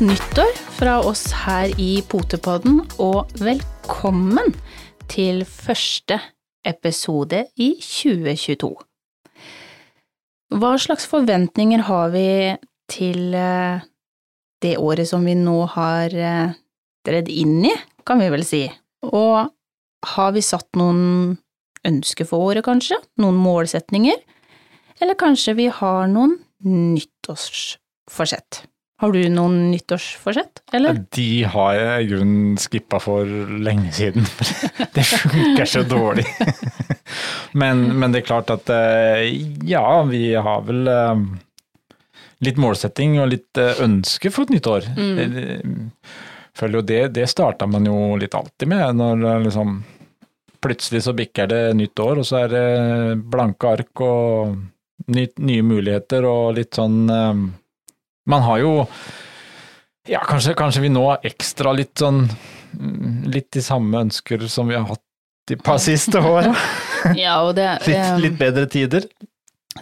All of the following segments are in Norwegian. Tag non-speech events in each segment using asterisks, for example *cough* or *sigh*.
nyttår fra oss her i Potepodden, og velkommen til første episode i 2022. Hva slags forventninger har vi til eh, det året som vi nå har dredd tredd inn i, kan vi vel si? Og har vi satt noen ønsker for året, kanskje? Noen målsetninger? Eller kanskje vi har noen nyttårsforsett? Har du noen nyttårsforsett, eller? De har jeg i grunnen skippa for lenge siden. *laughs* Det funker så dårlig. *laughs* Men, men, det er klart at eh, ja, vi har vel eh, litt målsetting og litt eh, ønske for et nytt år. Mm. Føler jo det, det starta man jo litt alltid med, når liksom plutselig så bikker det nytt år, og så er det blanke ark og nye muligheter og litt sånn man har jo Ja, kanskje, kanskje vi nå har ekstra litt sånn mm, Litt de samme ønsker som vi har hatt de par siste åra. *laughs* ja, og det litt, litt bedre tider.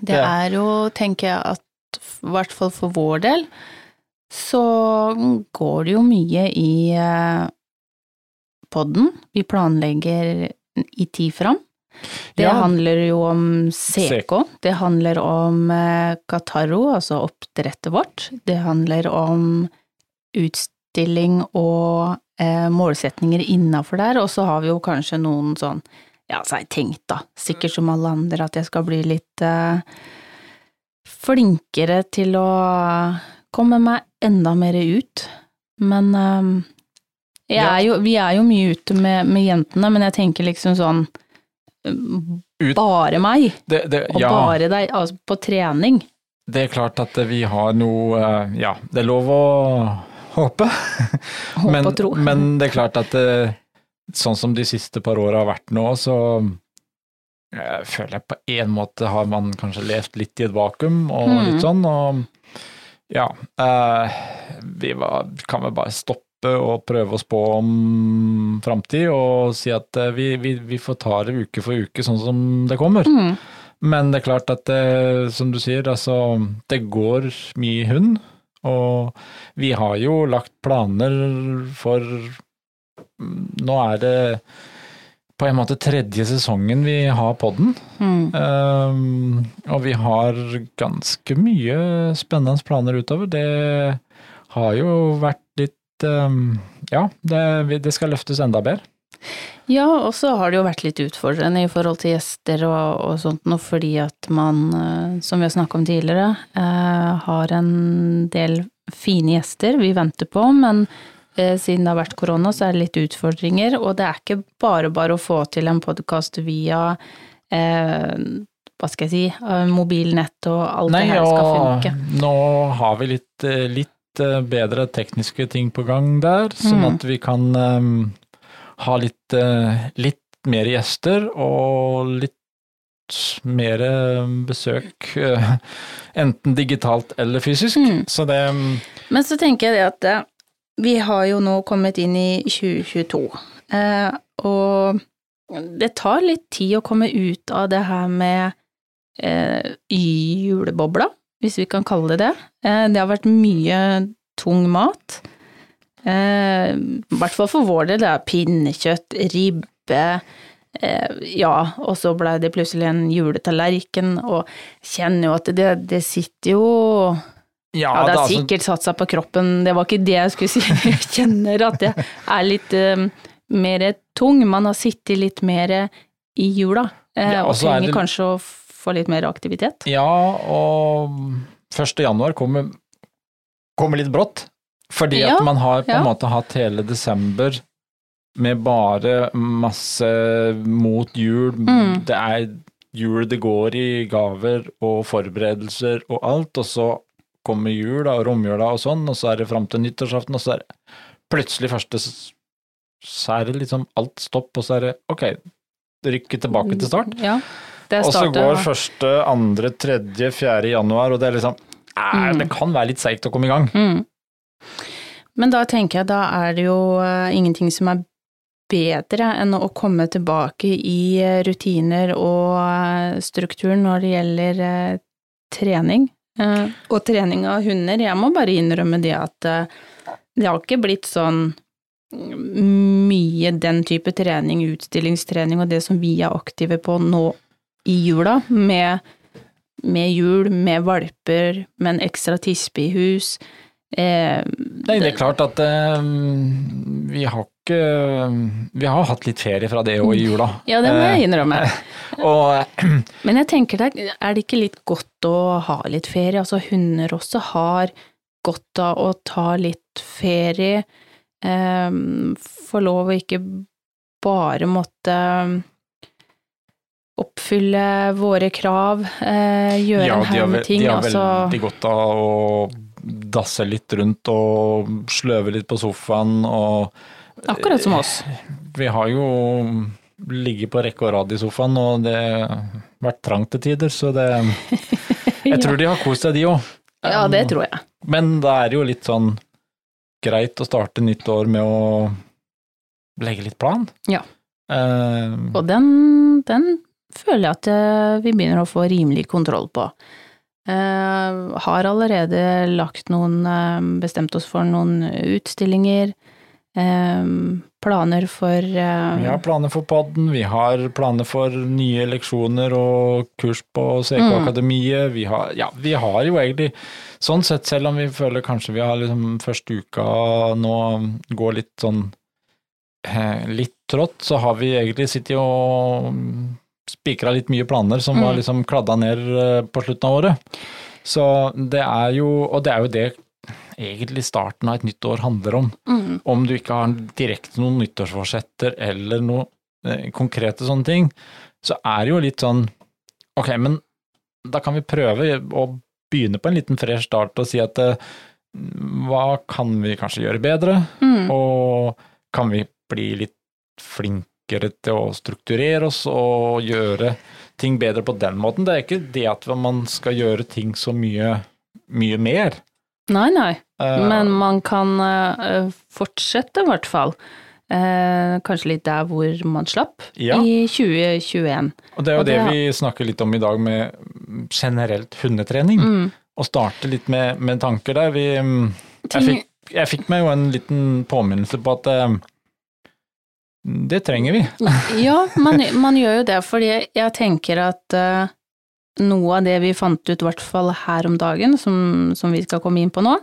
Det er jo, tenker jeg, at i hvert fall for vår del, så går det jo mye i eh, podden. Vi planlegger i tid fram. Det ja. handler jo om CK, det handler om Qatarro, eh, altså oppdrettet vårt. Det handler om utstilling og eh, målsetninger innafor der, og så har vi jo kanskje noen sånn, ja, så har jeg tenkt da, sikkert som alle andre, at jeg skal bli litt eh, flinkere til å komme meg enda mer ut. Men eh, er jo, vi er jo mye ute med, med jentene, men jeg tenker liksom sånn bare meg, det, det, og ja. bare deg, altså på trening. Det er klart at vi har noe eh, Ja, det er lov å håpe. Håpe men, og tro. Men det er klart at det, eh, sånn som de siste par åra har vært nå, så jeg eh, føler jeg på en måte har man kanskje levd litt i et vakuum og mm. litt sånn, og ja. Vi var, kan vel bare stoppe og prøve å spå om framtid og si at eh, vi, vi, vi, får ta det uke for uke sånn som det kommer. Mm. Men det er klart at det, eh, som du sier, altså det går mye hund. Og vi har jo lagt planer for Nå er det på en måte tredje sesongen vi har podden. Mm. Um, og vi har ganske mye spennende planer utover. Det har jo vært ja, det, det skal løftes enda bedre. Ja, og så har det jo vært litt utfordrende i forhold til gjester og, og sånt noe, fordi at man, eh, som vi har snakket om tidligere, eh, har en del fine gjester vi venter på, men eh, siden det har vært korona, så er det litt utfordringer, og det er ikke bare bare å få til en podkast via eh, hva skal jeg si, mobilnett og alt Nei, det her skal funke. Nå har vi litt, litt Eh, bedre tekniske ting på gang der, sånn mm. at vi kan um, ha litt, uh, litt mer gjester og litt mer besøk, uh, enten digitalt eller fysisk. Mm. Så det um, Men så tenker jeg det at vi har jo nå kommet inn i 2022, uh, og det tar litt tid å komme ut av det her med julebobla hvis vi kan kalle det det. Eh, det har vært mye tung mat. Eh, I hvert fall for vår del. Det er pinnekjøtt, ribbe, eh, ja, og så blei det plutselig en juletallerken, og kjenner jo at det, det sitter jo ja, ja, det har sikkert satt seg på kroppen, det var ikke det jeg skulle si. *laughs* Jeg kjenner at det er litt um, mer tung. Man har sittet litt mer i jula, ja, og trenger det... kanskje å få litt mer aktivitet? Ja, og 1. januar kommer, kommer litt brått. Fordi ja, at man har på en ja. måte hatt hele desember med bare masse mot jul. Mm. Det er jul det går i, gaver og forberedelser og alt, og så kommer jul og romjula og sånn, og så er det fram til nyttårsaften, og så er det plutselig første Så er det liksom alt stopp, og så er det ok, rykke tilbake til start. Ja. Og så går første, andre, tredje, fjerde januar, og det er liksom eh, mm. Det kan være litt seigt å komme i gang. Mm. Men da tenker jeg, da er det jo uh, ingenting som er bedre enn å komme tilbake i uh, rutiner og uh, struktur når det gjelder trening. Eh, og trening av hunder, jeg må bare innrømme det at eh, det har ikke blitt sånn mye den type trening, utstillingstrening og det som vi er aktive på nå i jula, med, med jul, med valper, med en ekstra tispe i hus. Eh, Nei, det er klart at eh, vi har ikke Vi har hatt litt ferie fra det òg i jula. Ja, det må jeg innrømme. *laughs* og, Men jeg tenker deg, er det ikke litt godt å ha litt ferie? Altså hunder også har godt av å ta litt ferie. Eh, få lov å ikke bare måtte oppfylle våre krav, eh, gjøre ja, en haug med ting. De har altså, veldig godt av å dasse litt rundt og sløve litt på sofaen og Akkurat som oss. Vi har jo ligget på rekke og rad i sofaen, og det har vært trangt til tider, så det *laughs* Jeg tror de har kost seg, de òg. Ja, det tror jeg. Men da er det jo litt sånn greit å starte nytt år med å legge litt plan. Ja. Uh, og den, den, føler jeg at eh, vi begynner å få rimelig kontroll på. Uh, har allerede lagt noen uh, Bestemt oss for noen utstillinger. planer for Vi har planer for podden, vi har planer for nye leksjoner og kurs på CK-akademiet. Mm. Vi, har, ja, vi har jo egentlig Sånn sett, selv om vi føler kanskje vi har liksom første uka nå går litt sånn litt trått, så har vi egentlig sittet og spikra litt mye planer som var mm. liksom kladda ned på slutten av året. Så det er jo, og det er jo det egentlig starten av et nytt år handler om. Mm. Om du ikke har direkte noen nyttårsforsetter eller noe eh, konkrete sånne ting, så er det jo litt sånn ok, men da kan vi prøve å begynne på en liten fresh start og si at eh, hva kan vi kanskje gjøre bedre, mm. og kan vi bli litt flinkere til å strukturere oss og gjøre ting bedre på den måten. Det er ikke det at man skal gjøre ting så mye, mye mer. Nei, nei, uh, men man kan uh, fortsette, i hvert fall. Uh, kanskje litt der hvor man slapp, ja. i 2021. Og det er jo det, det, vi snakker litt om i dag med generelt hundetrening. Mm. Å starte litt med, med tanker der. Vi, mm, jeg, fikk, jeg, fikk, meg jo en liten påminnelse på at det trenger vi. *laughs* ja, man, man, gjør jo det, fordi jeg tenker at uh, noe av det vi fant ut, i hvert fall her om dagen, som, som, vi skal komme inn på nå,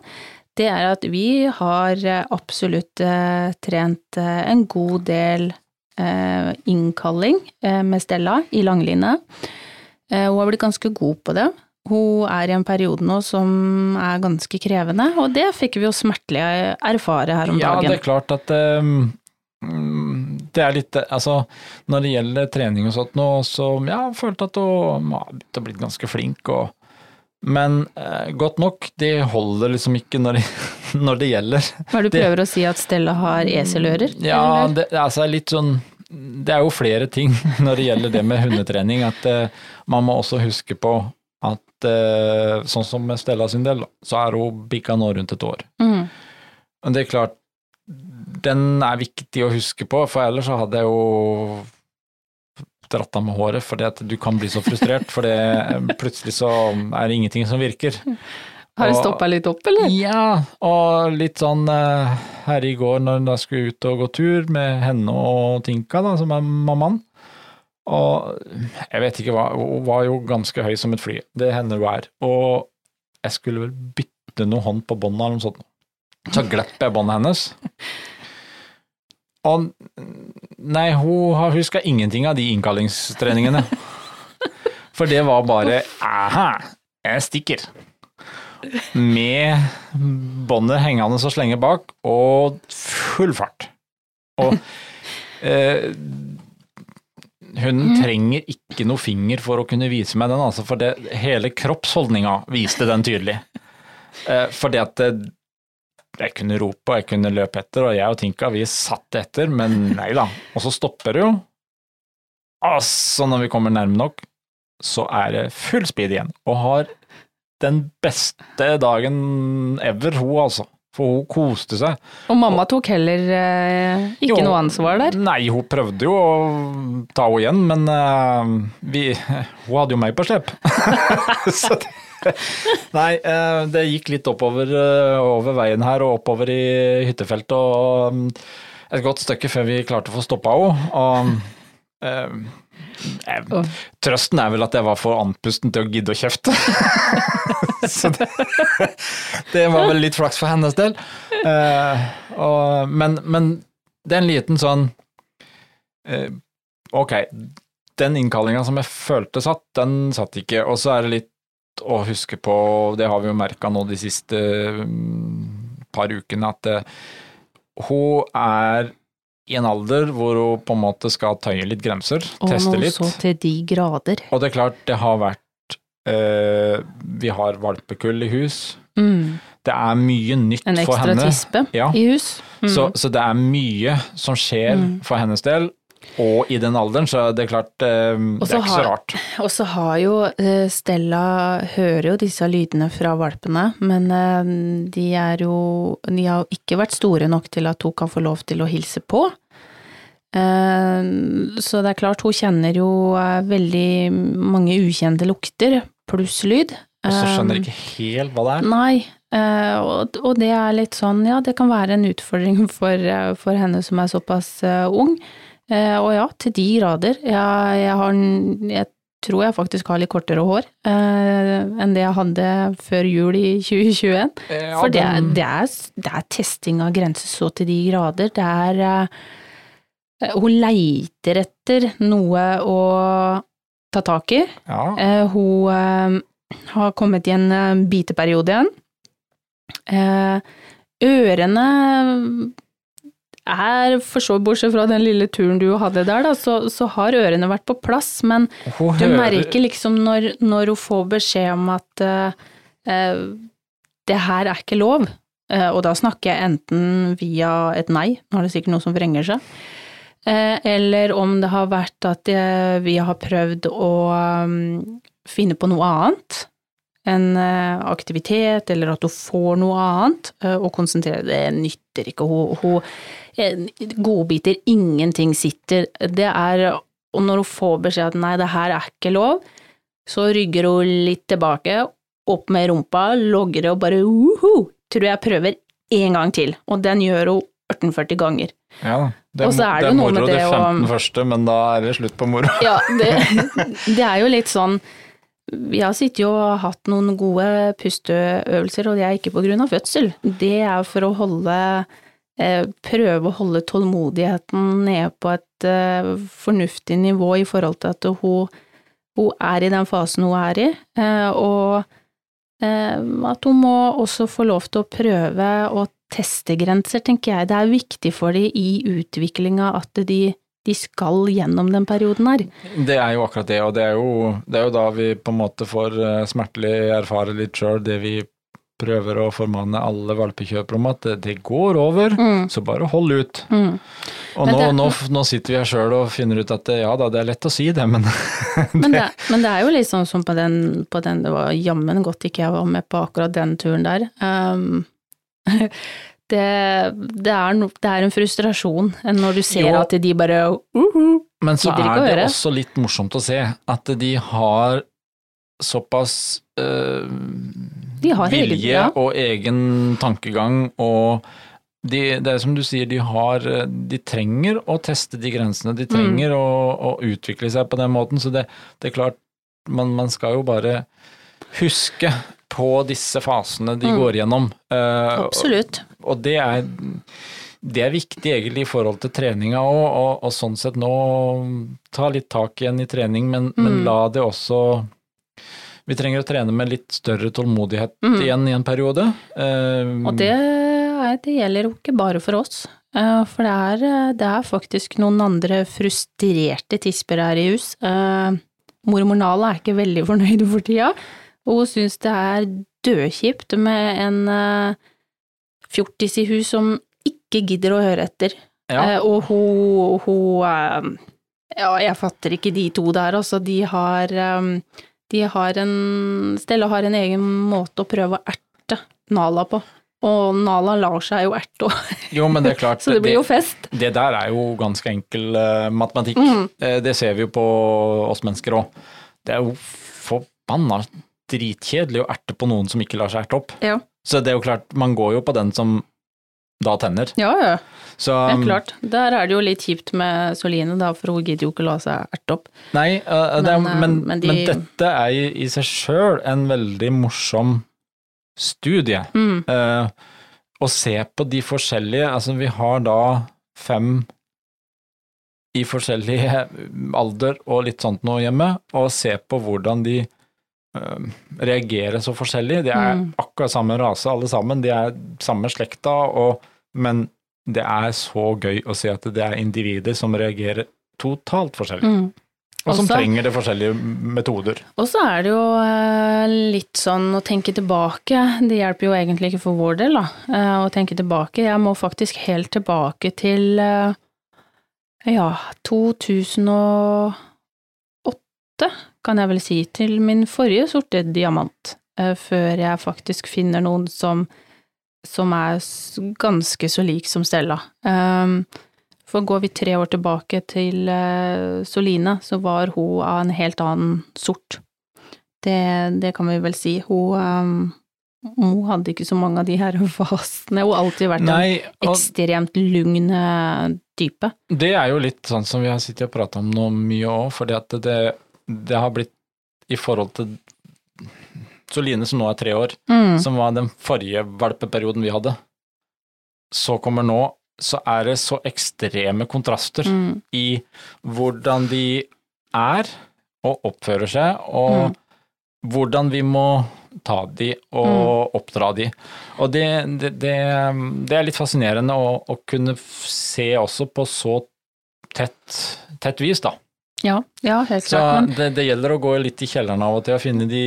det er at vi har absolutt uh, trent uh, en god del innkalling med Stella i langline. Hun har blitt ganske god på det. Hun er i en periode nå som er ganske krevende, og det fikk vi jo smertelig erfare her om ja, dagen. Ja, det er klart at um det er litt Altså, når det gjelder trening og sånt nå, så ja, jeg følte at hun har blitt ganske flink og men eh, godt nok, det holder liksom ikke når *laughs* når det gjelder. Hva er det du prøver å si at Stella har eselører? Ja, det, altså litt sånn Det er jo flere ting *laughs* når det gjelder det med hundetrening. At eh, man må også huske på at eh, sånn som med Stella sin del, så er hun bikka nå rundt et år. Mm. Men det er klart, den er viktig å huske på, for ellers så hadde jeg jo dratt av med håret, fordi at du kan bli så frustrert, for plutselig så er det ingenting som virker. Har det stoppa litt opp, eller? Ja, og litt sånn eh, her i går når jeg skulle ut og gå tur med henne og Tinka, da, som er mammaen. Og jeg vet ikke hva, hun var jo ganske høy som et fly, det hender hun er. Og jeg skulle vel bytte noe hånd på båndet eller noe sånt. Så glepp jeg båndet hennes. Og nei, hun huska ingenting av de innkallingstreningene. For det var bare aha, jeg stikker. Med båndet hengende så slenge bak, og full fart. Og eh, hun trenger ikke noe finger for å kunne vise meg den, altså, for det, hele kroppsholdninga viste den tydelig. Eh, det at jeg kunne rope og jeg kunne løpe etter, og jeg og Tinka vi satt etter, men nei da. Og så stopper det jo. Altså, når vi kommer nærme nok, så er det full speed igjen. Og har den beste dagen ever, hun altså. For hun koste seg. Og mamma tok heller eh, ikke jo, noe ansvar der? Nei, hun prøvde jo å ta henne igjen, men eh, vi, hun hadde jo meg på slep. *laughs* så det *laughs* Nei, eh, det gikk litt oppover eh, over veien her og oppover i hyttefeltet, og mm, et godt stykke før vi klarte å få stoppa henne. Og eh, eh, trøsten er vel at jeg var for andpusten til å gidde å kjefte. *laughs* Så det, *laughs* det var vel litt flaks for hennes del. Eh, og, men, men det er en liten sånn eh, Ok, den innkallinga som jeg følte satt, den satt ikke. Og så er det litt å huske på, det har vi jo merka nå de siste mm, par ukene, at eh, hun er i en alder hvor hun på en måte skal tøye litt grenser, Og teste Og nå så til de grader. Og det er klart, det har vært eh, Vi har valpekull i hus. Mm. Det er mye nytt for henne. En ekstra tispe Ja. i hus. Mm. Så, så det er mye som skjer Mm. for hennes del, og i den alderen, så det er klart eh, Det er ikke så rart. Og så har jo eh, Stella hører jo disse lydene fra valpene, men eh, de er jo De har jo ikke vært store nok til at hun kan få lov til å hilse på. Så det er klart, hun kjenner jo veldig mange ukjente lukter, pluss lyd. Og så skjønner ikke helt hva det er. Nei, og, det er litt sånn, ja, det kan være en utfordring *laughs* for, for henne som er såpass ung. Eh, og ja, til de grader. Jeg, jeg, har, jeg tror jeg faktisk har litt kortere hår eh, enn det jeg hadde før jul i 2021. Ja, For det, det, er, det er testing av grenser så til de grader. Det er eh, Hun leiter etter noe å ta tak i. ja. Eh, hun eh, har kommet i en eh, biteperiode igjen. Ørene er for så bortsett fra den lille turen du hadde der, da, så, så har ørene vært på plass, men Hun du hører- merker liksom når, når hun får beskjed om at uh, det her er ikke lov, uh, og da snakker jeg enten via et nei, nå er det sikkert noe som vrenger seg, uh, eller om det har vært at vi har prøvd å um, finne på noe annet, en eh, aktivitet, eller at hun får noe annet og å konsentrere Det nytter ikke. Hun, hun eh, Godbiter, ingenting sitter. Det er Og når hun får beskjed at nei, det her er ikke lov, så rygger hun litt tilbake, opp med rumpa, logrer og bare uhu, tror jeg prøver en gang til. Og den gjør hun 18-40 ganger. Ja, det, Og er det det er med moro de det å- 15 første, men da er det slutt på moro. Ja, det, det er jo litt sånn Vi har sittet og hatt noen gode pusteøvelser, og det er ikke på grunn av fødsel. Det er for å holde eh, Prøve å holde tålmodigheten nede på et eh, fornuftig nivå i forhold til at hun, hun er i den fasen hun er i, eh, og at hun må også få lov til å prøve å teste grenser, tenker jeg. Det er viktig for dem i utviklinga at de de skal gjennom den perioden her. Det er jo akkurat det, og det er jo, det er jo da vi på en måte får eh, smertelig erfare litt sjøl det vi prøver å formane alle valpekjøpere om, at det, går over, Mm. så bare hold ut. Mm. Og nå, det- nå, nå sitter vi her sjøl og finner ut at det, ja da, det er lett å si det, men *laughs* Men, det, men det er jo litt sånn som på den, på den Det var jammen godt ikke jeg var med på akkurat den turen der. Um, *laughs* det, det, er no, det er en frustrasjon når du ser Jo. at de bare uhu. Men så er det høre. også litt morsomt å se at de har såpass øh, De har egen- vilje ja. og egen tankegang, og de, det er som du sier, de har eh, De trenger å teste de grensene, de trenger Mm. å, å utvikle seg på den måten, så det, det er klart, man, man skal jo bare huske på disse fasene de Mm. går gjennom. Uh, Absolutt. og det er, det er viktig egentlig i forhold til treninga òg, og, og sånn sett nå ta litt tak igjen i trening, men, men Mm. la det også Vi trenger å trene med litt større tålmodighet Mm. igjen i en periode. Uh, Og det, det gjelder jo ikke bare for oss. Eh, For det er, det er faktisk noen andre frustrerte tisper her i hus. Eh, Mormor Nala er ikke veldig fornøyd for tida, og hun syns det er dødkjipt med en eh, fjortis i hus som ikke gidder å høre etter. ja, Eh, Og hun, hun eh, Ja, jeg fatter ikke de to der, altså. De har De har en Stella har en egen måte å prøve å erte Nala på. Og Nala lar seg jo erte òg, jo, men det er klart, *laughs* så det blir jo fest. det der er jo ganske enkel uh, matematikk. Mm. Det ser vi jo på oss mennesker òg. Det er jo forbanna dritkjedelig å erte på noen som ikke lar seg erte opp. Ja. Så det er jo klart, man går jo på den som da tenner. Ja, ja. Så Ja, klart. Der er det jo litt kjipt med Soline, da, for hun gidder jo ikke la seg erte opp. Nei, uh, det er, Men, øh, men, men de- men dette er i i seg sjøl en veldig morsom studie. Mm. Uh, Å se på de forskjellige Altså, vi har da fem i forskjellig alder og litt sånt nå hjemme, og se på hvordan de eh, reagerer så forskjellig. De er Mm. akkurat samme rase alle sammen, de er samme slekta, og, men det er så gøy å se at det er individer som reagerer totalt forskjellig, Mm. og som Også- trenger det forskjellige metoder. Og så er det jo eh, litt sånn å tenke tilbake, det hjelper jo egentlig ikke for vår del, da, eh, å tenke tilbake. Jeg må faktisk helt tilbake til ja, 2008, kan jeg vel si, til min forrige sorte diamant, eh, før jeg faktisk finner noen som, som er ganske så lik som Stella. Um, for går vi tre år tilbake til eh, Soline, så var hun av en helt annen sort. Det, det kan vi vel si. Hun, eh, hun hadde ikke så mange av de her *laughs* vasene. Hun har alltid vært en Nei, og ekstremt lugn eh, type. det er jo litt sånn som vi har sittet og prata om nå mye òg, fordi at det, det har blitt i forhold til Soline som nå er tre år, Mm. som var den forrige valpeperioden vi hadde, så kommer nå, så er det så ekstreme kontraster Mm. i hvordan de er og oppfører seg, og Mm. hvordan vi må ta de og oppdra de. Og det, det, det, det er litt fascinerende å, å kunne se også på så tett, tett vis, da. Ja, ja, helt Så klart. Men, det, det gjelder å gå litt i kjelleren av og til og finne de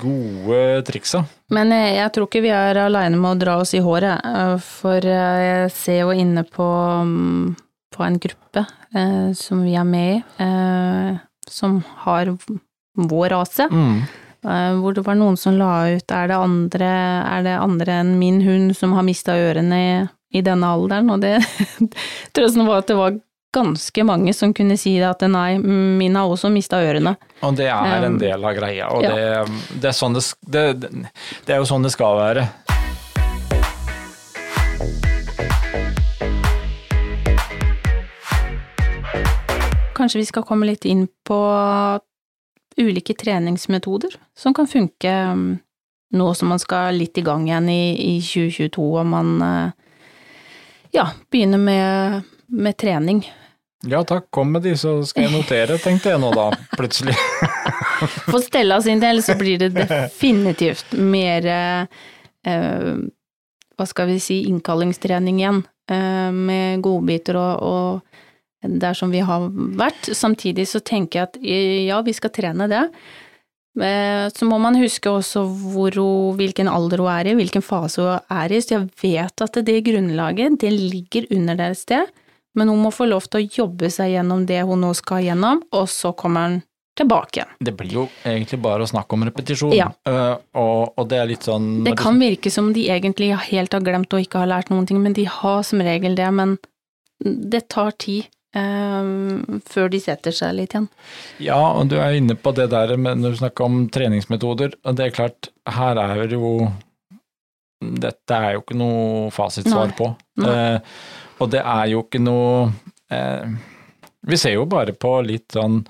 gode triksa. men jeg, jeg tror ikke vi er aleine med å dra oss i håret, eh, for eh, jeg ser jo inne på, mm, på en gruppe eh, som vi er med i, eh, som har vår rase. Mm. Eh, hvor det var noen som la ut er det andre, er det andre enn min hund som har mista ørene i, i denne alderen, og det *laughs* trøsten var at det var ganske mange som kunne si det at nei, min har også mista ørene. Og det er en Um, del av greia, og ja. det, det, er sånn det, det, det er jo sånn det skal være. Kanskje vi skal komme litt inn på ulike treningsmetoder som kan funke um, nå som man skal litt i gang igjen i, i 2022, og man eh, ja, begynner med, med trening. Ja takk, kom med de, så skal jeg notere, tenkte jeg nå da, plutselig. *laughs* For Stella sin del så blir det definitivt mer eh, hva skal vi si, innkallingstrening igjen, eh, med godbiter og, og der som vi har vært. Samtidig så tenker jeg at eh, ja, vi skal trene det. Eh, Så må man huske også hvor hvilken alder hun er i, hvilken fase hun er i, så jeg vet at det grunnlaget, det ligger under der et sted, men hun må få lov til å jobbe seg gjennom det hun nå skal gjennom, og så kommer hun tilbake igjen. Det blir jo egentlig bare å snakke om repetisjon, Ja. uh, og, og det er litt sånn Det kan virke som de egentlig helt har glemt og ikke har lært noen ting, men de har som regel det, men det tar tid eh, før de setter seg litt igjen. Ja, og du er inne på det der med når du snakker om treningsmetoder, og det er klart, her er det jo Dette er jo ikke noe fasitsvar Nei. på. Nei. Eh, og det er jo ikke noe eh, Vi ser jo bare på litt sånn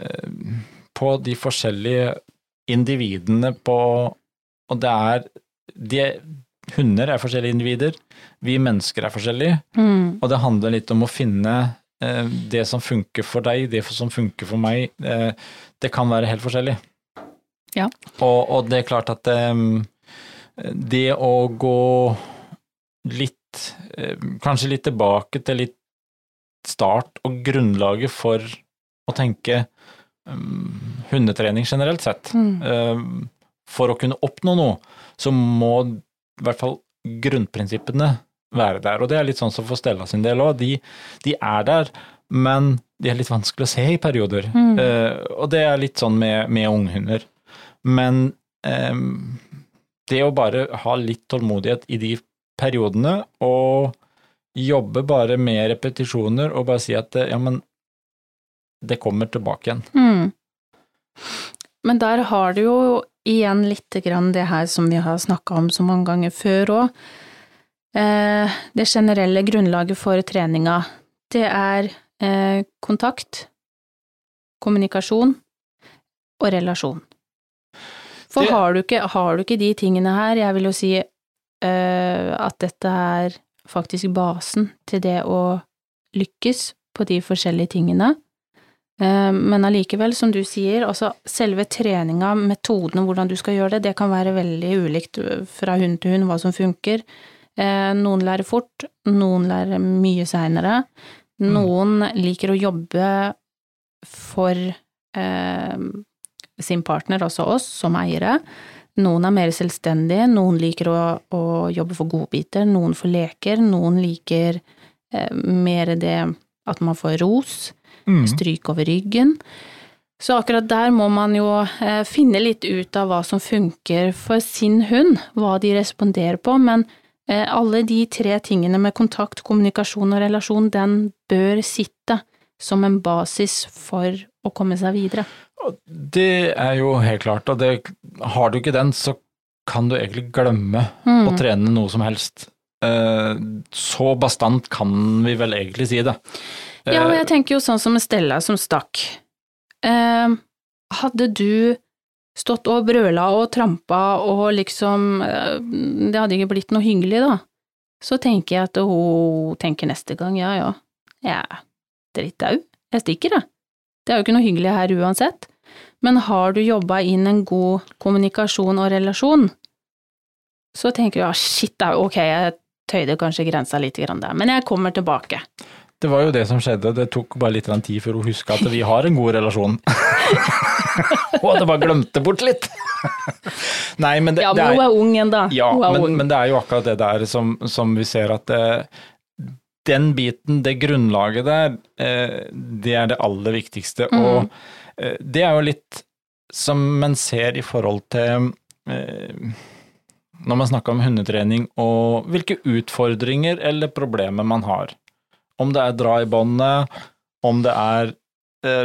eh, På de forskjellige individene på Og det er de, Hunder er forskjellige individer, vi mennesker er forskjellige, Mm. og det handler litt om å finne eh, det som funker for deg, det som funker for meg. Eh, det kan være helt forskjellig. Ja. Og, og det er klart at eh, det å gå litt Kanskje litt tilbake til litt start og grunnlaget for å tenke um, hundetrening generelt sett. Mm. Eh, for å kunne oppnå noe, så må i hvert fall grunnprinsippene være der. Og det er litt sånn som for Stella sin del òg. De, de er der, men de er litt vanskelig å se i perioder. Mm. Uh, og det er litt sånn med, med unghunder. Men um, det å bare ha litt tålmodighet i de periodene, og jobbe bare med repetisjoner og bare si at eh, ja, men det kommer tilbake igjen. Mm. Men der har du jo igjen lite grann det her som vi har snakka om så mange ganger før òg. Eh, det generelle grunnlaget for treninga, det er eh, kontakt, kommunikasjon og relasjon. For har, du ikke, har du ikke de tingene her, jeg vil jo si at dette er faktisk basen til det å lykkes på de forskjellige tingene. Eh, Men allikevel, som du sier, altså selve treninga, metodene, hvordan du skal gjøre det, det kan være veldig ulikt øh, fra hund til hund hva som funker. Eh, Noen lærer fort, noen lærer mye seinere. Noen liker å jobbe for eh, sin partner, altså oss, som eiere. Noen er mer selvstendige, noen liker å, å jobbe for godbiter, noen for leker, noen liker eh, mer det at man får ros Mm. stryk over ryggen. Så akkurat der må man jo eh, finne litt ut av hva som funker for sin hund, hva de responderer på, men eh, alle de tre tingene med kontakt, kommunikasjon og relasjon, den bør sitte som en basis for å komme seg videre. Det er jo helt klart, og det, har du ikke den, så kan du egentlig glemme å Mm. trene noe som helst. Eh, Så bastant kan vi vel egentlig si det. Ja, og Eh, jeg tenker jo sånn som Stella som stakk. Eh, hadde du stått og brøla og trampa og liksom Det hadde ikke blitt noe hyggelig, da. Så tenker jeg at hun tenker neste gang ja ja, jeg er drittau, jeg stikker, jeg. Det er jo ikke noe hyggelig her uansett. Men har du jobba inn en god kommunikasjon og relasjon, så tenker du ja, shit, da, ok, jeg tøyde kanskje grensa litt der, men jeg kommer tilbake. Det var jo det som skjedde, det tok bare litt tid før hun huska at vi har en god relasjon. *laughs* Hun hadde bare glemt det bort litt. Nei, men det, Ja, men hun er, er ung ennå. ja, men, men det er jo akkurat det der som, som vi ser at det, den biten, det grunnlaget der, eh, det er det aller viktigste. Mm. Og eh, det er jo litt som man ser i forhold til eh, når man snakker om hundetrening og hvilke utfordringer eller problemer man har. Om det er dra i båndet, om det er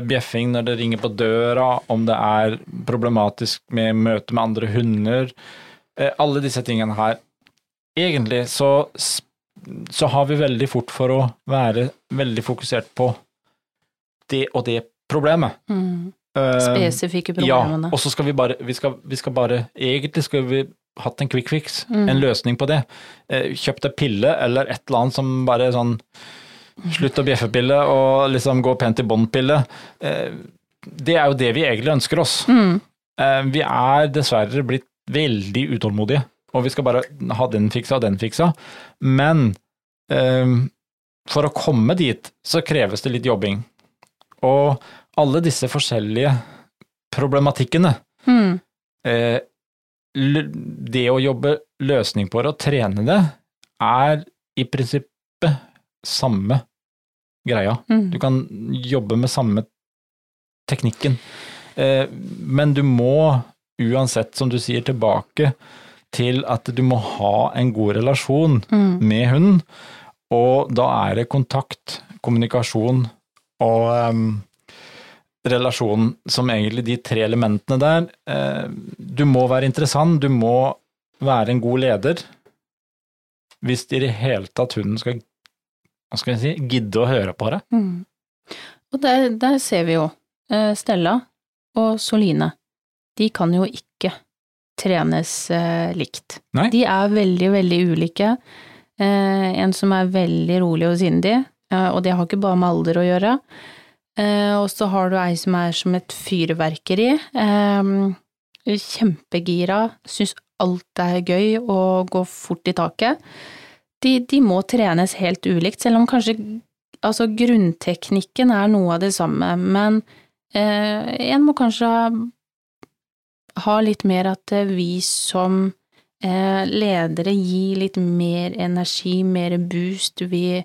bjeffing når det ringer på døra, om det er problematisk med møte med andre hunder. Alle disse tingene her. Egentlig så, så har vi veldig fort for å være veldig fokusert på det og det problemet. Mm. Eh, Spesifikke problemene. ja, og så skal vi bare, vi skal, vi skal bare Egentlig skulle vi hatt en quick fix, Mm. en løsning på det. Eh, Kjøpt en pille eller et eller annet som bare sånn Slutt å bjeffe-pille og liksom gå pent i bånd-pille. Eh, Det er jo det vi egentlig ønsker oss. Mm. Vi er dessverre blitt veldig utålmodige, og vi skal bare ha den fiksa og den fiksa. Men eh, for å komme dit, så kreves det litt jobbing. Og alle disse forskjellige problematikkene Mm. eh, Det å jobbe løsning på det og trene det, er i prinsippet samme greia. Mm. Du kan jobbe med samme teknikken, eh, men du må uansett, som du sier, tilbake til at du må ha en god relasjon Mm. med hunden, og da er det kontakt, kommunikasjon og um, relasjon som egentlig de tre elementene der. Uh, du må være interessant, du må være en god leder hvis i det hele tatt hunden skal, skal jeg si, gidde å høre på deg. Mm. Og der, der ser vi jo uh, Stella og Soline. De kan jo ikke trenes eh, likt. Nei. De er veldig, veldig ulike. Eh, en som er veldig rolig og sindig, eh, og det har ikke bare med alder å gjøre. Eh, og så har du ei som er som et fyrverkeri. Kjempegira, syns alt er gøy og går fort i taket. De, de må trenes helt ulikt, selv om kanskje altså grunnteknikken er noe av det samme, men eh, en må kanskje ha, ha litt mer at eh, vi som eh, ledere gir litt mer energi, mer boost, vi,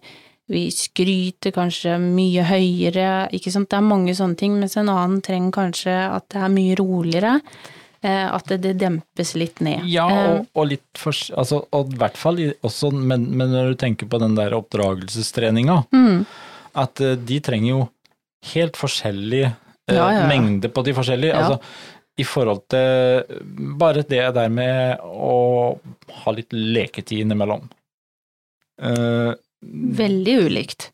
vi skryter kanskje mye høyere, ikke sant, det er mange sånne ting, mens en annen trenger kanskje at det er mye roligere, eh, at det, det dempes litt ned. Ja, og, og litt for, altså, og i hvert fall også, men, men når du tenker på den der oppdragelsestreninga, mm, at de trenger jo helt forskjellig ja, ja. mengde på de forskjellige. Ja. Altså, i forhold til bare det der med å ha litt leketid innimellom. Uh, veldig ulikt.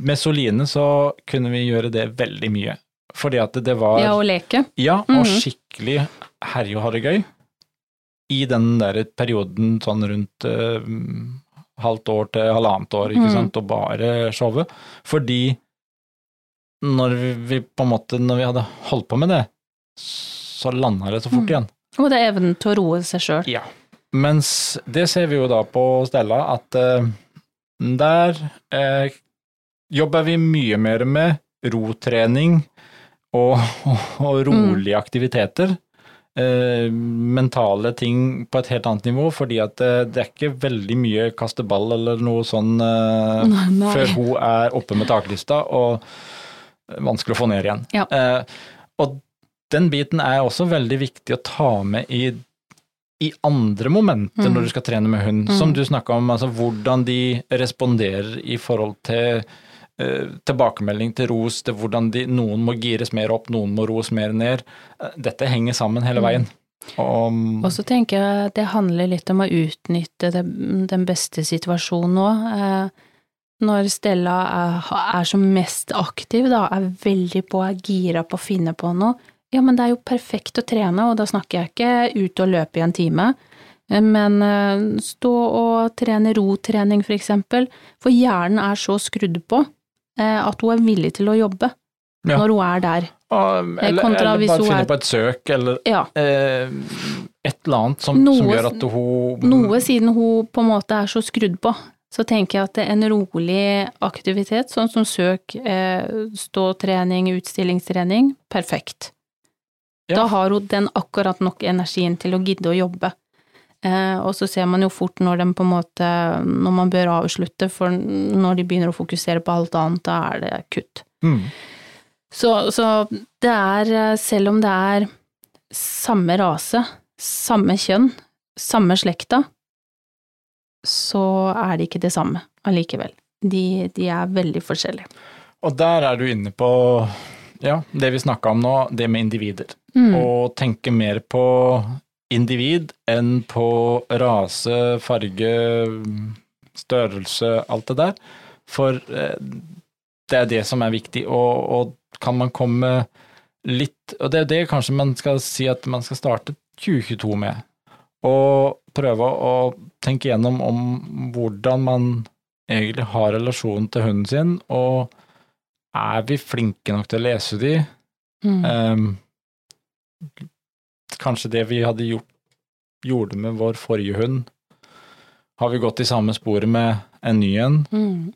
Med Soline så kunne vi gjøre det veldig mye. Fordi at det var Ja, å leke. Ja, og Mhm. skikkelig herje og ha det gøy. I den der perioden sånn rundt uh, halvt år til halvannet år, ikke mm. sant, og bare showet. Fordi når vi, vi på en måte, når vi hadde holdt på med det, så landa det så fort Mhm. igjen. Og det er evnen til å roe seg sjøl. Ja. Mens det ser vi jo da på Stella, at eh, der eh, jobber vi mye mer med rotrening og, og, *laughs* og rolige aktiviteter. Eh, mentale ting på et helt annet nivå, fordi at eh, det er ikke veldig mye kaste ball eller noe sånn eh, Nei. før hun er oppe med taklista og vanskelig å få ned igjen. Ja. Eh, og den biten er også veldig viktig å ta med i, i andre momenter Mm. når du skal trene med hund, Mm. som du snakka om, altså hvordan de responderer i forhold til eh, tilbakemelding til ros, til hvordan de, noen må gires mer opp, noen må roes mer ned. Eh, Dette henger sammen hele Mm. veien. Og, Og så tenker jeg at det handler litt om å utnytte det, den beste situasjonen nå. Eh, når Stella er, er som mest aktiv, da, er veldig på, er gira på å finne på noe, ja, men det er jo perfekt å trene, og da snakker jeg ikke ut og løpe i en time. Eh, Men eh, stå og trene rotrening, for eksempel, for hjernen er så skrudd på eh, at hun er villig til å jobbe Ja. når hun er der. eller, eller bare finne er- på et søk, eller Ja. eh, et eller annet som, som gjør at hun Noe siden hun på en måte er så skrudd på, så tenker jeg at det er en rolig aktivitet, sånn som søk, eh, ståtrening, utstillingstrening, perfekt. Ja. Da har hun den akkurat nok energien til å gidde å jobbe. Eh, og så ser man jo fort når de på en måte, når man bør avslutte, for når de begynner å fokusere på alt annet, da er det kutt. Mm. Så, så det er, eh, selv om det er samme rase, samme kjønn, samme slekta, så er det ikke det samme allikevel. De, de er veldig forskjellige. Og der er du inne på ja, det vi snakka om nå, det med individer. Mm. Og tenke mer på individ enn på rase, farge, størrelse, alt det der. For eh, det er det som er viktig, og, og kan man komme litt Og det er det kanskje man skal si at man skal starte 2022 med. Og prøve å tenke gjennom om hvordan man egentlig har relasjonen til hunden sin, og er vi flinke nok til å lese de? Mm. Um, kanskje det vi hadde gjort, gjorde med vår forrige hund, har vi gått i samme sporet med en ny en, Mm.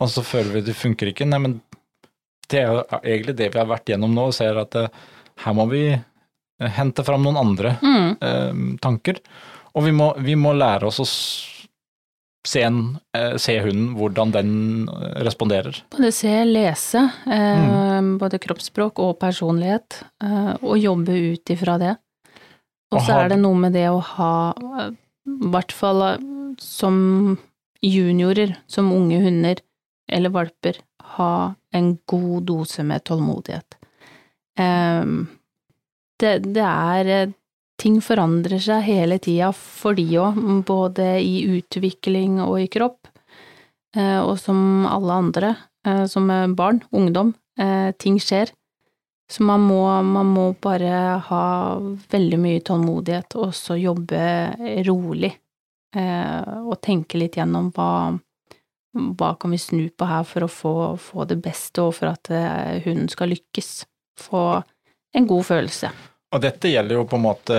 og så føler vi det funker ikke. Nei, men det er jo egentlig det vi har vært gjennom nå, og ser at det, her må vi eh, hente fram noen andre Mm. eh, tanker. Og vi må, vi må lære oss å se, en, eh, se hunden, hvordan den eh, responderer. Både se, lese, eh, Mm. både kroppsspråk og personlighet, eh, og jobbe ut ifra det. Og så er det noe med det å ha, i hvert fall som juniorer, som unge hunder eller valper, ha en god dose med tålmodighet. Det, det er Ting forandrer seg hele tida for de òg, både i utvikling og i kropp. Eh, og som alle andre, eh, som barn, ungdom, eh, ting skjer. Så man må, man må bare ha veldig mye tålmodighet, og så jobbe rolig. Og tenke litt gjennom hva, hva kan vi snu på her for å få, få det beste, og for at hunden skal lykkes. Få en god følelse. Og dette gjelder jo på en måte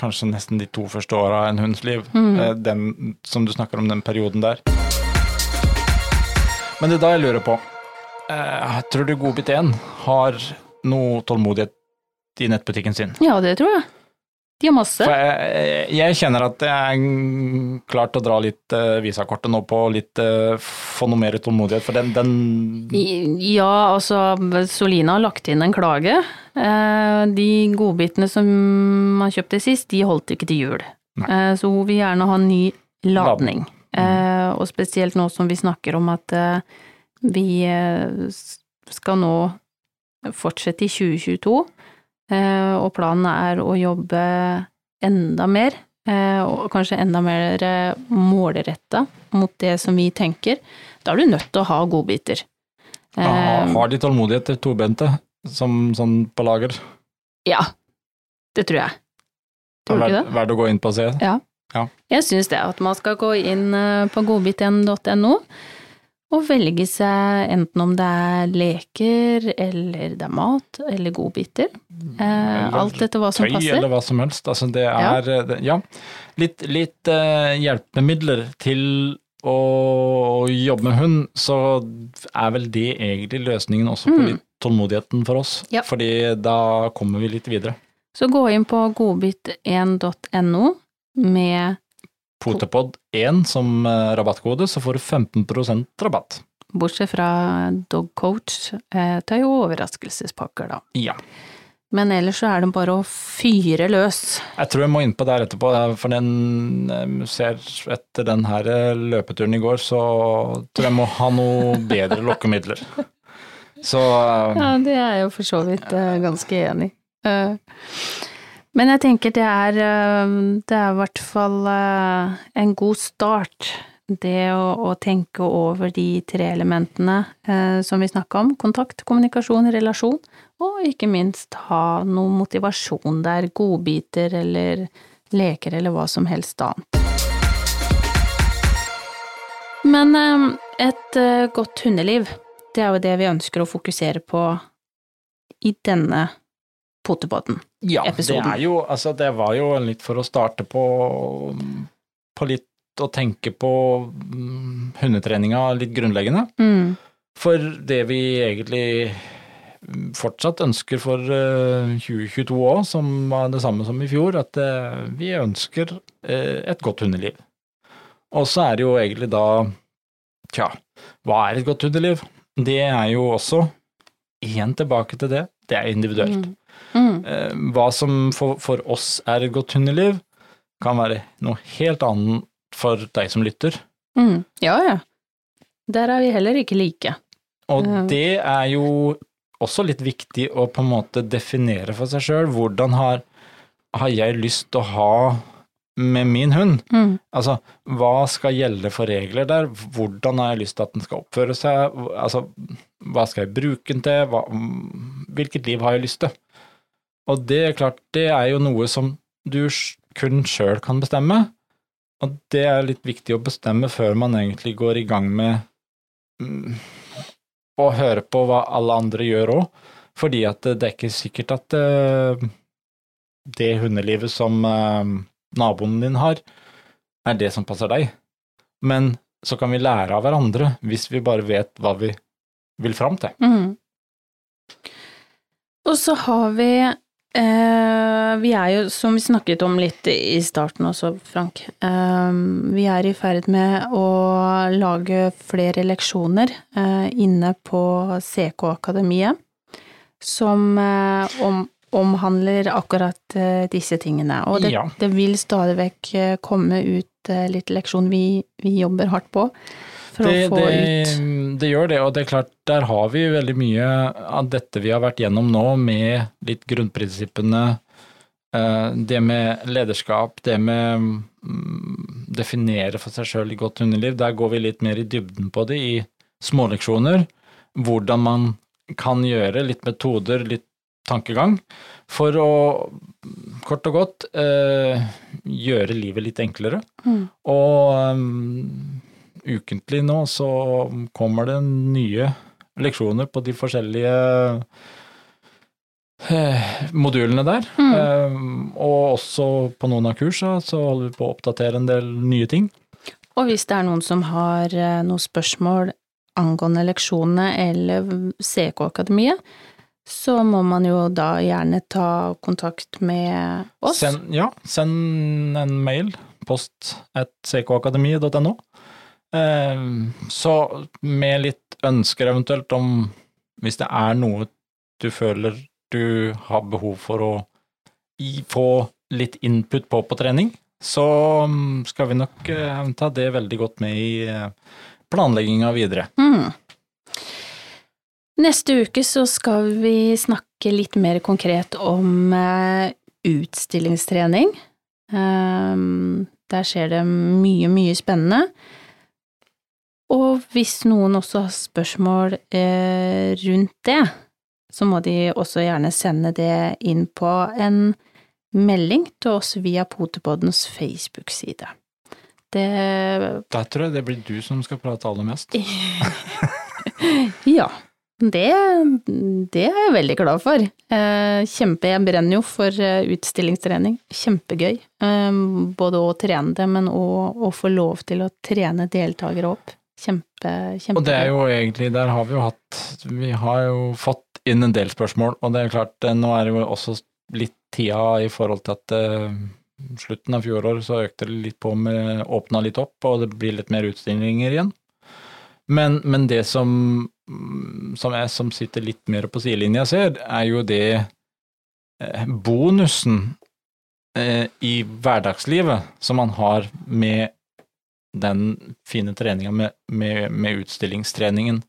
kanskje nesten de to første åra av en hunds liv. Mm. Eh, Den, som du snakker om, den perioden der. Men det er da jeg lurer på, eh, tror du Godbit 1 har noe tålmodighet i nettbutikken sin? Ja, det tror jeg. De har masse. Jeg, jeg kjenner at jeg er klar til å dra litt uh, visakortet nå på litt uh, Få noe mer tålmodighet, for den, den Ja, altså, Solina har lagt inn en klage. Uh, De godbitene som man kjøpte sist, de holdt ikke til jul. Eh, Så hun vil gjerne ha ny ladning. Eh, Og spesielt nå som vi snakker om at eh, vi eh, skal nå fortsette i 2022. eh, og planen er å jobbe enda mer, eh, og kanskje enda mer målretta mot det som vi tenker. Da er du nødt til å ha godbiter. Ja, Eh, har de tålmodighet til tobente, som sånn på lager? Ja, det tror jeg. Tror det? Verd- Verdt å gå inn på og se? Ja. Jeg syns det, at man skal gå inn eh, på godbit1.no og velge seg enten om det er leker, eller det er mat, eller godbiter. Eh, Eller alt etter hva som Tøy passer. eller hva som helst. Altså det er Ja. det- ja, litt, litt eh, hjelpemidler til å jobbe med hund, så er vel det egentlig løsningen også på Mm. litt tålmodigheten for oss. Ja. Fordi da kommer vi litt videre. Så gå inn på godbit1.no med Potepod1 som eh, rabattkode, så får du 15% rabatt. Bortsett fra dogcoach, det tøy og overraskelsespakker, da. Ja. Men ellers så er det bare å fyre løs. Jeg tror jeg må innpå der etterpå, eh, for den eh, ser etter den her eh, løpeturen i går, så tror jeg må ha noe bedre lokkemidler. Så eh, Ja, det er jeg jo for så vidt eh, ganske enig i. Men jeg tenker det er eh, Det er i hvert fall eh, en god start, det å, å tenke over de tre elementene eh, som vi snakka om. Kontakt, kommunikasjon, relasjon. Og ikke minst ha noe motivasjon der. Godbiter eller leker eller hva som helst annet. Men eh, et eh, godt hundeliv, det er jo det vi ønsker å fokusere på i denne potepodden. ja, det er jo Altså, det var jo litt for å starte på, på litt å tenke på mm, hundetreninga litt grunnleggende. Mm. For det vi egentlig mm, fortsatt ønsker for eh, 2022 òg, som var det samme som i fjor, at eh, vi ønsker eh, et godt hundeliv. Og så er det jo egentlig da Tja, hva er et godt hundeliv? Det er jo også, igjen tilbake til det, det er individuelt. Mm. Mm. Eh, Hva som for, for oss er et godt hundeliv, kan være noe helt annet for deg som lytter. Mm. Ja, ja. Der er vi heller ikke like. Og det er jo også litt viktig å på en måte definere for seg sjøl. Hvordan har, har jeg lyst til å ha med min hund? Mm. Altså, hva skal gjelde for regler der? Hvordan har jeg lyst til at den skal oppføre seg? Altså, hva skal jeg bruke den til? Hva, hvilket liv har jeg lyst til? Og det er klart, det er jo noe som du kun sjøl kan bestemme. Og det er litt viktig å bestemme før man egentlig går i gang med mm, å høre på hva alle andre gjør òg. Fordi at det er ikke sikkert at eh, det hundelivet som eh, naboen din har, er det som passer deg. Men så kan vi lære av hverandre hvis vi bare vet hva vi vil fram til. Mm. Og så har vi eh, Vi er jo, som vi snakket om litt i starten også, Frank, eh, vi er i ferd med å lage flere leksjoner eh, inne på CK-akademiet som eh, om, omhandler akkurat eh, disse tingene. Og det, Ja. det vil stadig vekk eh, komme ut litt leksjon vi, vi jobber hardt på for Det, å få det, ut det gjør det, og det er klart, der har vi veldig mye av dette vi har vært gjennom nå, med litt grunnprinsippene. eh, Det med lederskap, det med mm, definere for seg sjøl i godt underliv. Der går vi litt mer i dybden på det i småleksjoner. Hvordan man kan gjøre litt metoder, litt tankegang, for å kort og godt eh, gjøre livet litt enklere. Mm. Og um, ukentlig nå så kommer det nye leksjoner på de forskjellige eh, modulene der. Mm. Um, og også på noen av kursa så holder vi på å oppdatere en del nye ting. Og hvis det er noen som har eh, noen spørsmål angående leksjonene eller CK-akademiet, så må man jo da gjerne ta kontakt med oss. Send, ja, send en mail, post at ckakademiet.no. Um, så med litt ønsker eventuelt om hvis det er noe du føler du har behov for å få litt input på på trening, så um, skal vi nok eh, ta det veldig godt med i uh, planlegginga videre. Mm. Neste uke så skal vi snakke litt mer konkret om eh, utstillingstrening. Um, der skjer det mye, mye spennende. Og hvis noen også har spørsmål eh, rundt det, så må de også gjerne sende det inn på en melding til oss via Potepoddens Facebook-side. Det Der tror jeg det blir du som skal prate aller mest. *laughs* ja. Det, det, er jeg veldig glad for. Eh, kjempe, jeg brenner jo for eh, utstillingstrening. Kjempegøy. Både å trene det, men òg å få lov til å trene deltakere opp. Kjempe, kjempe. Og det er jo egentlig, der har vi jo hatt Vi har jo fått inn en del spørsmål, og det er klart, nå er det jo også litt tida i forhold til at slutten av fjoråret så økte det litt på med Åpna litt opp, og det blir litt mer utstillinger igjen. Men, men det som, som jeg som sitter litt mer på sidelinja ser, er jo det eh, bonusen eh, i hverdagslivet som man har med den fine treninga med, med, med, utstillingstreningen,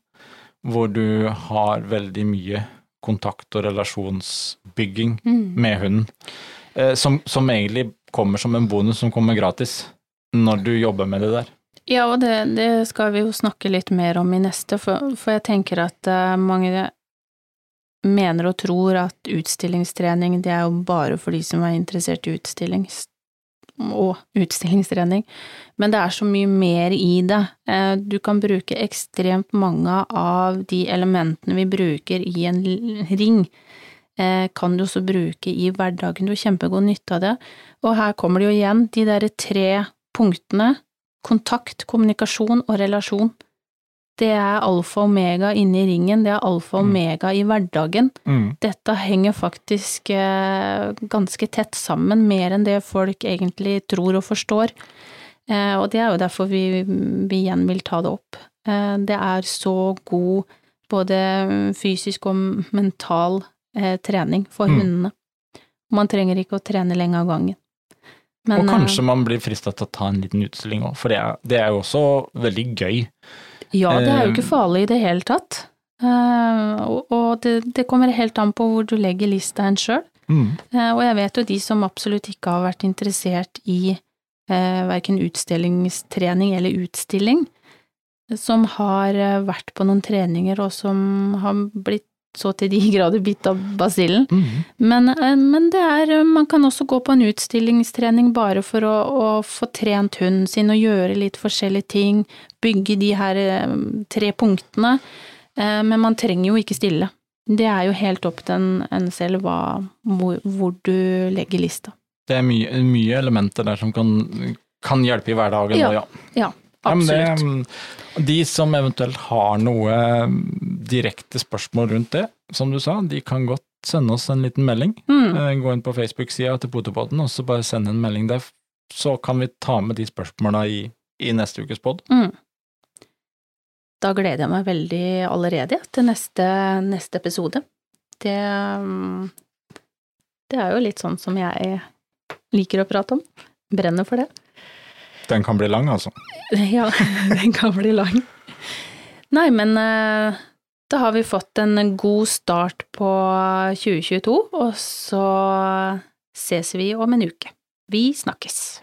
hvor du har veldig mye kontakt og relasjonsbygging mm. med hunden, eh, som, som egentlig kommer som en bonus som kommer gratis når du jobber med det der. Ja, og det, det skal vi jo snakke litt mer om i neste, for, for jeg tenker at uh, mange mener og tror at utstillingstrening, det er jo bare for de som er interessert i utstilling og utstillingstrening, men det er så mye mer i det. Uh, du kan bruke ekstremt mange av de elementene vi bruker i en ring, uh, kan du også bruke i hverdagen, du har kjempegod nytte av det. Og her kommer det jo igjen, de derre tre punktene, kontakt, kommunikasjon og relasjon. Det er alfa og omega inne i ringen, det er alfa og mm. omega i hverdagen. Mm. Dette henger faktisk eh, ganske tett sammen, mer enn det folk egentlig tror og forstår. Eh, og det er jo derfor vi, vi, igjen vil ta det opp. Eh, det er så god både fysisk og mental trening for mm. hundene. Man trenger ikke å trene lenge av gangen. Men, og kanskje man blir frista til å ta en liten utstilling òg, for det er, det er, jo også veldig gøy. Ja, det er jo ikke eh, farlig i det hele tatt. Uh, og det, det, kommer helt an på hvor du legger lista hen sjøl. Mm. Uh, og jeg vet jo de som absolutt ikke har vært interessert i uh, verken utstillingstrening eller utstilling, som har vært på noen treninger og som har blitt så til de *laughs* grader bitt av basillen. Mm. Men, eh, men, det er Man kan også gå på en utstillingstrening bare for å, å, få trent hunden sin og gjøre litt forskjellige ting. Bygge de her eh, tre punktene. Eh, men man trenger jo ikke stille. Det er jo helt opp til en, en selv hva, hvor, hvor, du legger lista. Det er mye, mye elementer der som kan, kan hjelpe i hverdagen. Ja, og ja. ja. Absolutt. Det, de som eventuelt har noe direkte spørsmål rundt det, som du sa, de kan godt sende oss en liten melding. Mm. Eh, gå inn på Facebook-sida til Potepodden og så bare sende en melding der, så kan vi ta med de spørsmåla i, i, neste ukes pod. Mm. Da gleder jeg meg veldig allerede til neste, neste episode. Det, det er jo litt sånn som jeg liker å prate om. Brenner for det. Den kan bli lang, altså? *laughs* Ja, den kan bli lang. Nei, men eh, da har vi fått en god start på 2022, og så ses vi om en uke. Vi snakkes.